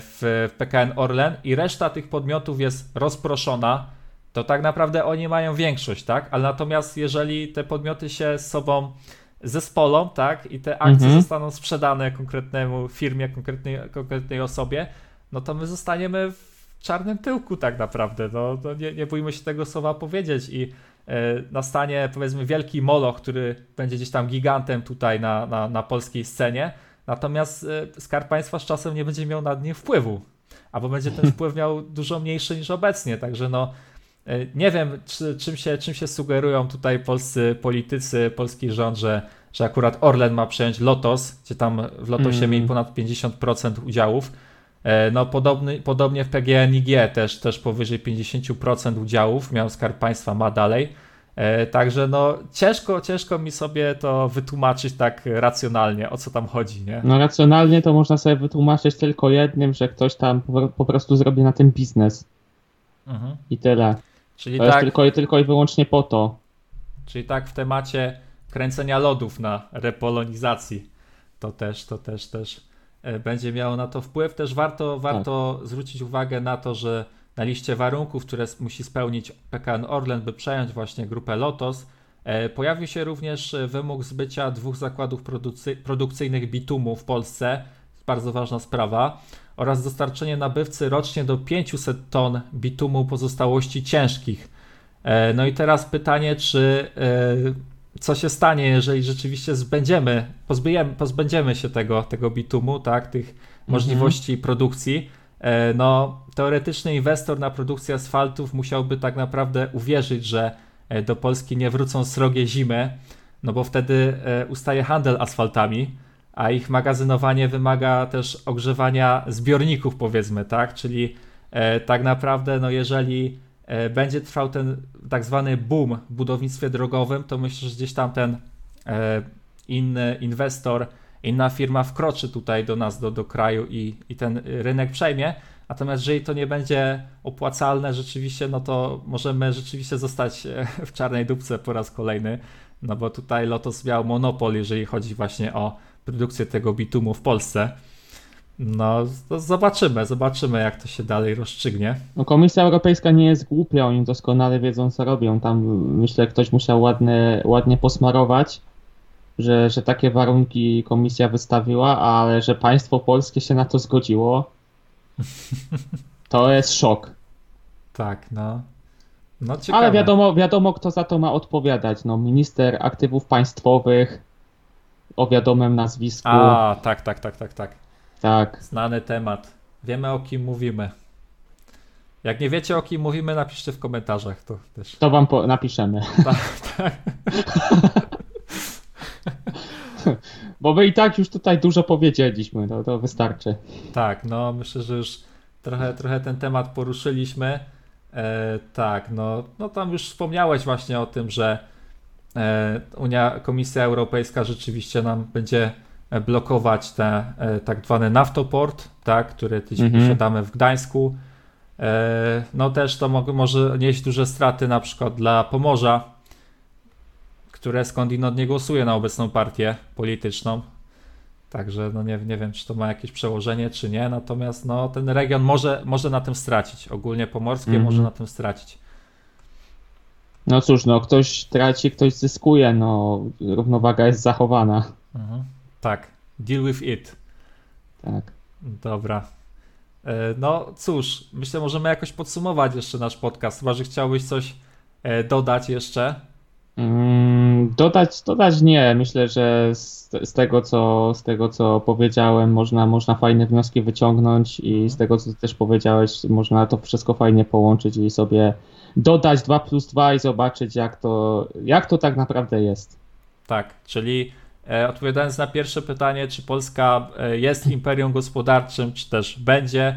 w PKN Orlen i reszta tych podmiotów jest rozproszona, to tak naprawdę oni mają większość, tak? Ale natomiast jeżeli te podmioty się z sobą zespolą, tak, i te akcje mhm. zostaną sprzedane konkretnemu firmie, konkretnej, konkretnej osobie, no to my zostaniemy w czarnym tyłku tak naprawdę. No, no nie, nie bójmy się tego słowa powiedzieć i e, nastanie powiedzmy wielki moloch, który będzie gdzieś tam gigantem tutaj na, na, na polskiej scenie, natomiast e, Skarb Państwa z czasem nie będzie miał nad nim wpływu, albo będzie ten wpływ miał dużo mniejszy niż obecnie, także no nie wiem, czy, czym, się, czym się sugerują tutaj polscy politycy, polski rząd, że, że akurat Orlen ma przejąć Lotos, gdzie tam w Lotosie mm. mieli ponad 50% udziałów. E, no podobny, podobnie w PGNiG też, też powyżej 50% udziałów miał Skarb Państwa, ma dalej. E, także no ciężko, ciężko mi sobie to wytłumaczyć tak racjonalnie, o co tam chodzi, nie? No racjonalnie to można sobie wytłumaczyć tylko jednym, że ktoś tam po, po prostu zrobi na tym biznes. Mhm. I tyle. Czyli to tak, jest tylko, tylko i wyłącznie po to. Czyli tak w temacie kręcenia lodów na repolonizacji. To też, to też, też e, będzie miało na to wpływ. Też warto, warto tak. zwrócić uwagę na to, że na liście warunków, które musi spełnić PKN Orlen, by przejąć właśnie grupę Lotos, e, pojawił się również wymóg zbycia dwóch zakładów produkcyjnych bitumu w Polsce. Bardzo ważna sprawa oraz dostarczenie nabywcy rocznie do 500 ton bitumu pozostałości ciężkich. E, no i teraz pytanie, czy e, co się stanie, jeżeli rzeczywiście zbędziemy, pozbędziemy, pozbędziemy się tego, tego bitumu, tak, tych mhm. możliwości produkcji. E, no, teoretyczny inwestor na produkcję asfaltów musiałby tak naprawdę uwierzyć, że do Polski nie wrócą srogie zimy, no bo wtedy ustaje handel asfaltami a ich magazynowanie wymaga też ogrzewania zbiorników, powiedzmy, tak? Czyli e, tak naprawdę, no jeżeli e, będzie trwał ten tak zwany boom w budownictwie drogowym, to myślę, że gdzieś tam ten e, inny inwestor, inna firma wkroczy tutaj do nas, do, do kraju i, i ten rynek przejmie. Natomiast jeżeli to nie będzie opłacalne rzeczywiście, no to możemy rzeczywiście zostać e, w czarnej dupce po raz kolejny, no bo tutaj Lotos miał monopol, jeżeli chodzi właśnie o produkcję tego bitumu w Polsce. No, zobaczymy, zobaczymy, jak to się dalej rozstrzygnie. No, Komisja Europejska nie jest głupia, oni doskonale wiedzą, co robią. Tam myślę, ktoś musiał ładnie, ładnie posmarować, że, że takie warunki komisja wystawiła, ale że państwo polskie się na to zgodziło, to jest szok. Tak, no. no ale wiadomo, wiadomo, kto za to ma odpowiadać. No, minister aktywów państwowych, o wiadomym nazwisku. A, tak, tak, tak, tak, tak. Tak. Znany temat. Wiemy o kim mówimy. Jak nie wiecie o kim mówimy, napiszcie w komentarzach to też. To wam po- napiszemy. Tak, tak. Bo my i tak już tutaj dużo powiedzieliśmy, to, to wystarczy. Tak, no myślę, że już trochę, trochę ten temat poruszyliśmy. E, tak, no, no tam już wspomniałeś właśnie o tym, że Unia, Komisja Europejska rzeczywiście nam będzie blokować te e, tak zwany naftoport, tak, który dzisiaj mhm. posiadamy w Gdańsku. E, no też to może nieść duże straty na przykład dla Pomorza, które skądinąd nie głosuje na obecną partię polityczną. Także no nie, nie wiem, czy to ma jakieś przełożenie, czy nie. Natomiast no, ten region może, może na tym stracić. Ogólnie pomorskie -hmm. może na tym stracić. No cóż, no ktoś traci, ktoś zyskuje, no równowaga jest zachowana. Mhm. Tak, deal with it. Tak. Dobra. E, no cóż, myślę, możemy jakoś podsumować jeszcze nasz podcast. Chyba, że chciałbyś coś e, dodać jeszcze. Mm, dodać, dodać nie. Myślę, że z, z, tego, co, z tego, co powiedziałem, można, można fajne wnioski wyciągnąć i z tego, co też powiedziałeś, można to wszystko fajnie połączyć i sobie dodać 2 plus 2 i zobaczyć, jak to, jak to tak naprawdę jest. Tak, czyli e, odpowiadając na pierwsze pytanie, czy Polska e, jest imperium gospodarczym, czy też będzie,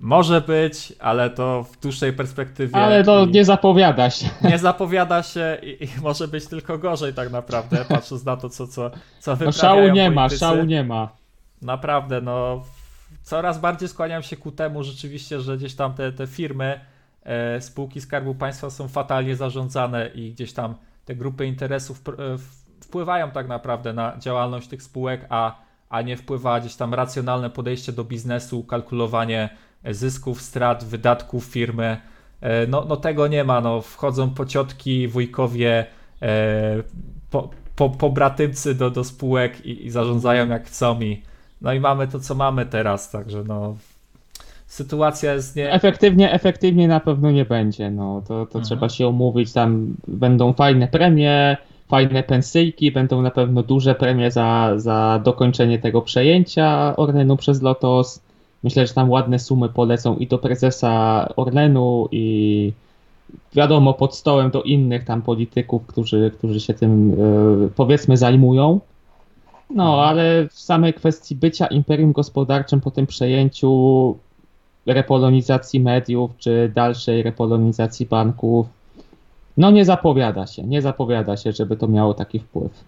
może być, ale to w dłuższej perspektywie. Ale to nie zapowiada się. Nie zapowiada się i, i, może być tylko gorzej tak naprawdę, patrząc na to, co, co, co No szału nie ma, szału nie ma. Naprawdę, no coraz bardziej skłaniam się ku temu rzeczywiście, że gdzieś tam te, te firmy E, spółki Skarbu Państwa są fatalnie zarządzane i gdzieś tam te grupy interesów e, wpływają tak naprawdę na działalność tych spółek, a, a nie wpływa gdzieś tam racjonalne podejście do biznesu, kalkulowanie zysków, strat, wydatków firmy. E, no, no tego nie ma. No, wchodzą pociotki, wujkowie, po, po, pobratymcy do, do spółek i, i zarządzają jak chcą. I, no i mamy to, co mamy teraz, także no sytuacja jest nie... Efektywnie, efektywnie na pewno nie będzie, no to, to mhm. trzeba się umówić, tam będą fajne premie, fajne pensyjki, będą na pewno duże premie za, za dokończenie tego przejęcia Orlenu przez Lotos. Myślę, że tam ładne sumy polecą i do prezesa Orlenu i wiadomo pod stołem do innych tam polityków, którzy, którzy się tym e, powiedzmy zajmują. No, mhm. ale w samej kwestii bycia imperium gospodarczym po tym przejęciu repolonizacji mediów, czy dalszej repolonizacji banków, no nie zapowiada się, nie zapowiada się, żeby to miało taki wpływ.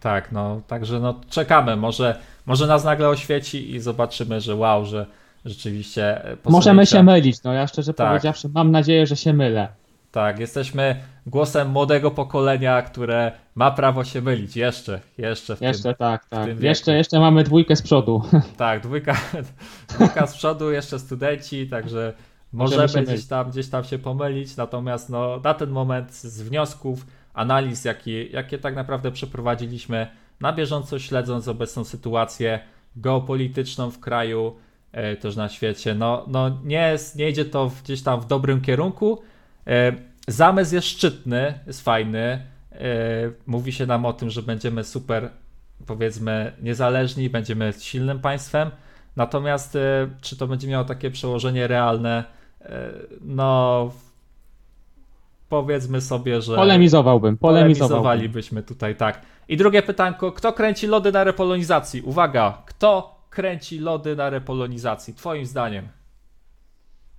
Tak, no także no czekamy, może, może nas nagle oświeci i zobaczymy, że wow, że rzeczywiście... Możemy się mylić, no ja szczerze tak. powiedziawszy mam nadzieję, że się mylę. Tak, jesteśmy głosem młodego pokolenia, które ma prawo się mylić. Jeszcze, jeszcze w Jeszcze tym, tak, tak. Jeszcze, jeszcze mamy dwójkę z przodu. Tak, dwójka, dwójka z przodu, jeszcze studenci, także możemy, możemy gdzieś tam, gdzieś tam się pomylić. Natomiast no, na ten moment z wniosków, analiz, jakie, jakie tak naprawdę przeprowadziliśmy, na bieżąco śledząc obecną sytuację geopolityczną w kraju, e, też na świecie, no, no nie, jest, nie idzie to gdzieś tam w dobrym kierunku. E, zamysł jest szczytny, jest fajny. E, mówi się nam o tym, że będziemy super, powiedzmy, niezależni, będziemy silnym państwem. Natomiast czy to będzie miało takie przełożenie realne? No, powiedzmy sobie, że. Polemizowałbym, polemizowałbym. Polemizowalibyśmy tutaj, tak. I drugie pytanko: kto kręci lody na repolonizacji? Uwaga, kto kręci lody na repolonizacji? Twoim zdaniem.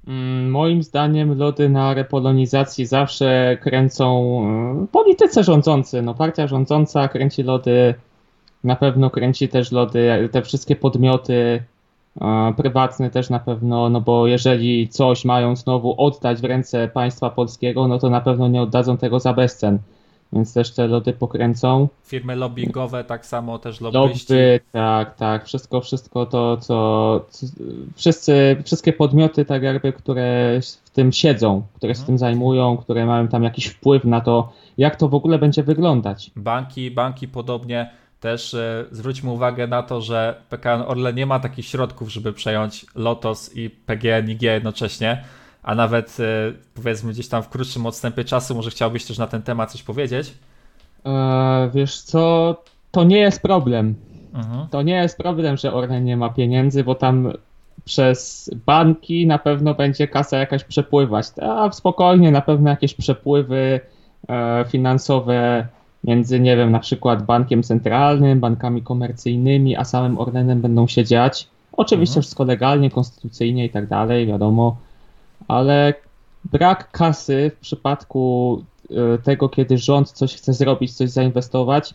Mm, moim zdaniem lody na repolonizacji zawsze kręcą mm, politycy rządzący. No, partia rządząca kręci lody, na pewno kręci też lody, te wszystkie podmioty prywatne też na pewno, no bo jeżeli coś mają znowu oddać w ręce państwa polskiego, no to na pewno nie oddadzą tego za bezcen więc też te lody pokręcą. Firmy lobbyingowe tak samo też lobbyści. Lobby, tak, tak, wszystko, wszystko to, co, co wszyscy, wszystkie podmioty tak jakby, które w tym siedzą, które się mhm. tym zajmują, które mają tam jakiś wpływ na to, jak to w ogóle będzie wyglądać. Banki, banki podobnie też e, zwróćmy uwagę na to, że PKN Orle nie ma takich środków, żeby przejąć Lotos i PGNiG jednocześnie a nawet e, powiedzmy gdzieś tam w krótszym odstępie czasu, może chciałbyś też na ten temat coś powiedzieć? Eee, wiesz co, to nie jest problem. Mhm. To nie jest problem, że Orlen nie ma pieniędzy, bo tam przez banki na pewno będzie kasa jakaś przepływać. A spokojnie, na pewno jakieś przepływy e, finansowe między, nie wiem, na przykład bankiem centralnym, bankami komercyjnymi, a samym Orlenem będą się dziać. Oczywiście mhm. wszystko legalnie, konstytucyjnie i tak dalej, wiadomo ale brak kasy w przypadku e, tego, kiedy rząd coś chce zrobić, coś zainwestować,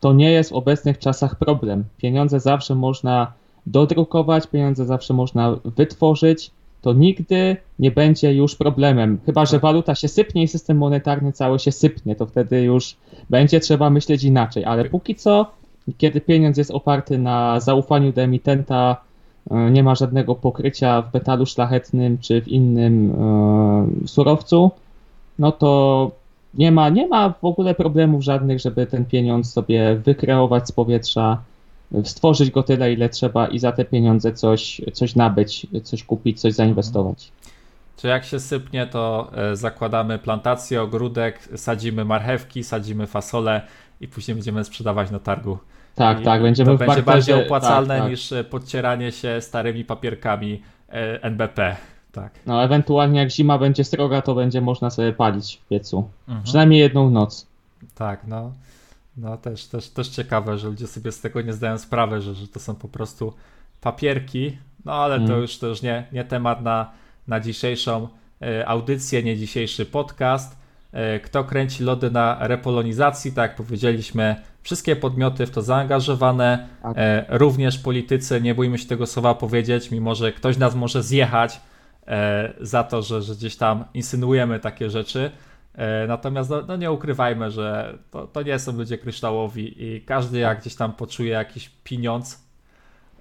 to nie jest w obecnych czasach problem. Pieniądze zawsze można dodrukować, pieniądze zawsze można wytworzyć to nigdy nie będzie już problemem. Chyba, że waluta się sypnie i system monetarny cały się sypnie, to wtedy już będzie trzeba myśleć inaczej. Ale póki co, kiedy pieniądz jest oparty na zaufaniu do emitenta, e, nie ma żadnego pokrycia w metalu szlachetnym czy w innym e, surowcu, no to nie ma, nie ma w ogóle problemów żadnych, żeby ten pieniądz sobie wykreować z powietrza, stworzyć go tyle, ile trzeba i za te pieniądze coś, coś nabyć, coś kupić, coś zainwestować. Czy jak się sypnie, to e, zakładamy plantację, ogródek, sadzimy marchewki, sadzimy fasole i później będziemy sprzedawać na targu. Tak, I tak, będziemy to w będzie bardziej opłacalne tak, tak. niż e, podcieranie się starymi papierkami e, NBP. Tak. No, ewentualnie jak zima będzie sroga, to będzie można sobie palić w piecu. Mhm. Przynajmniej jedną noc. Tak, no. No też, też, też ciekawe, że ludzie sobie z tego nie zdają sprawy, że, że to są po prostu papierki. No ale to Mm. już to już nie, nie temat na, na dzisiejszą e, audycję, nie dzisiejszy podcast. E, kto kręci lody na repolonizacji, tak jak powiedzieliśmy, wszystkie podmioty w to zaangażowane, Tak. e, również politycy, nie bójmy się tego słowa powiedzieć, mimo że ktoś nas może zjechać e, za to, że, że gdzieś tam insynuujemy takie rzeczy. E, Natomiast no, no nie ukrywajmy, że to, to nie są ludzie kryształowi i każdy jak gdzieś tam poczuje jakiś pieniądz,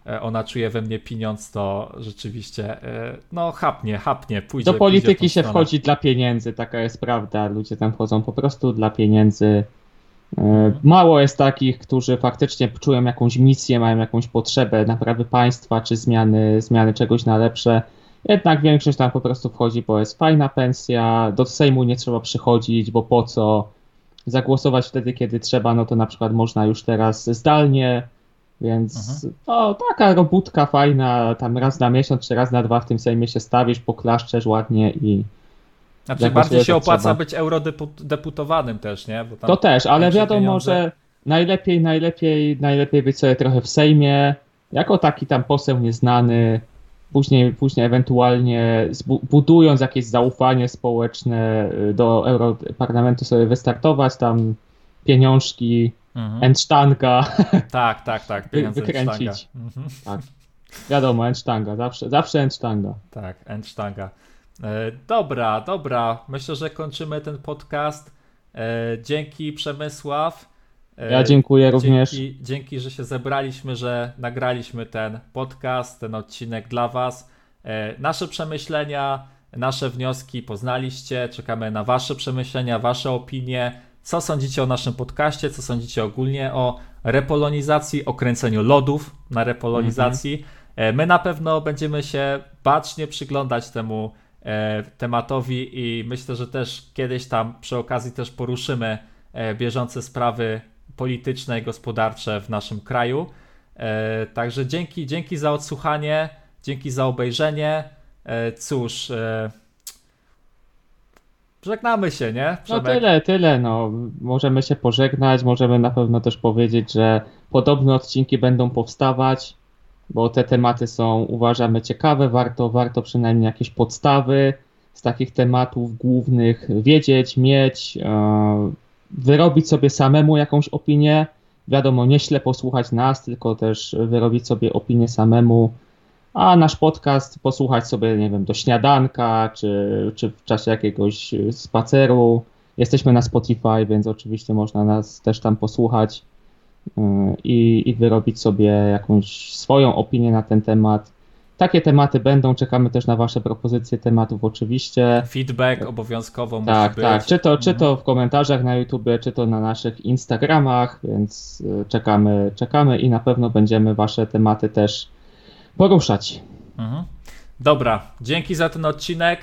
e, ona czuje we mnie pieniądz, to rzeczywiście e, no chapnie, chapnie, pójdzie Do pójdzie polityki tą się stronę. wchodzi dla pieniędzy, taka jest prawda. Ludzie tam wchodzą po prostu dla pieniędzy. E, Mało jest takich, którzy faktycznie czują jakąś misję, mają jakąś potrzebę naprawy państwa czy zmiany, zmiany czegoś na lepsze. Jednak większość tam po prostu wchodzi, bo jest fajna pensja, do Sejmu nie trzeba przychodzić, bo po co? Zagłosować wtedy, kiedy trzeba, no to na przykład można już teraz zdalnie, więc Mhm. no, taka robótka fajna, tam raz na miesiąc czy raz na dwa w tym Sejmie się stawisz, poklaszczesz ładnie i Znaczy bardziej się opłaca trzeba. być eurodeputowanym też, nie? To też, ale wiadomo, pieniądze. że najlepiej, najlepiej, najlepiej być sobie trochę w Sejmie, jako taki tam poseł nieznany, później, później ewentualnie budując jakieś zaufanie społeczne y, do Europarlamentu sobie wystartować, tam pieniążki, Mhm. Tak, tak, tak, pieniądze wykręcić. Mhm. tak. Wiadomo, Endsztanga, zawsze, zawsze Endsztanga. Tak, Endsztanga. E, dobra, dobra. Myślę, że kończymy ten podcast. E, dzięki Przemysław. E, Ja dziękuję również. Dzięki, że się zebraliśmy, że nagraliśmy ten podcast, ten odcinek dla Was. E, nasze przemyślenia, nasze wnioski poznaliście. Czekamy na Wasze przemyślenia, Wasze opinie. Co sądzicie o naszym podcaście? Co sądzicie ogólnie o repolonizacji, o kręceniu lodów na repolonizacji? E, My na pewno będziemy się bacznie przyglądać temu e, tematowi i myślę, że też kiedyś tam przy okazji też poruszymy e, bieżące sprawy polityczne i gospodarcze w naszym kraju. E, Także dzięki, dzięki za odsłuchanie, dzięki za obejrzenie. E, Cóż, e, żegnamy się, nie? No Przemek? tyle, tyle. No. Możemy się pożegnać, możemy na pewno też powiedzieć, że podobne odcinki będą powstawać, bo te tematy są, uważamy, ciekawe. Warto, warto przynajmniej jakieś podstawy z takich tematów głównych wiedzieć, mieć, e, wyrobić sobie samemu jakąś opinię. Wiadomo, nie ślepo słuchać nas, tylko też wyrobić sobie opinię samemu. A nasz podcast posłuchać sobie, nie wiem, do śniadanka, czy, czy w czasie jakiegoś spaceru. Jesteśmy na Spotify, więc oczywiście można nas też tam posłuchać y, i, i wyrobić sobie jakąś swoją opinię na ten temat. Takie tematy będą, czekamy też na Wasze propozycje tematów oczywiście. Feedback obowiązkowo musi Tak, być. tak, czy to, czy Mhm. to w komentarzach na YouTubie, czy to na naszych Instagramach, więc y, czekamy, czekamy i na pewno będziemy Wasze tematy też poruszać. Mhm. Dobra, dzięki za ten odcinek.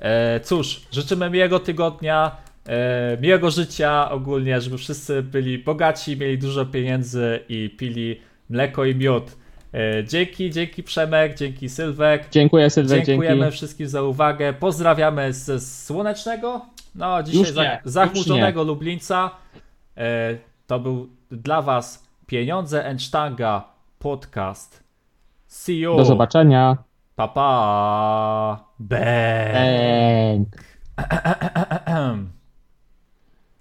E, cóż, życzymy miłego tygodnia, e, miłego życia ogólnie, żeby wszyscy byli bogaci, mieli dużo pieniędzy i pili mleko i miód. E, dzięki, dzięki Przemek, dzięki Sylwek. Dziękuję Sylwek, Dziękujemy dzięki. wszystkim za uwagę. Pozdrawiamy ze słonecznego, no dzisiaj za, zachmurzonego Lublińca. E, to był dla Was Pieniądze Ensztanga podcast. See you. Do zobaczenia. Pa pa. Bang. Bęk.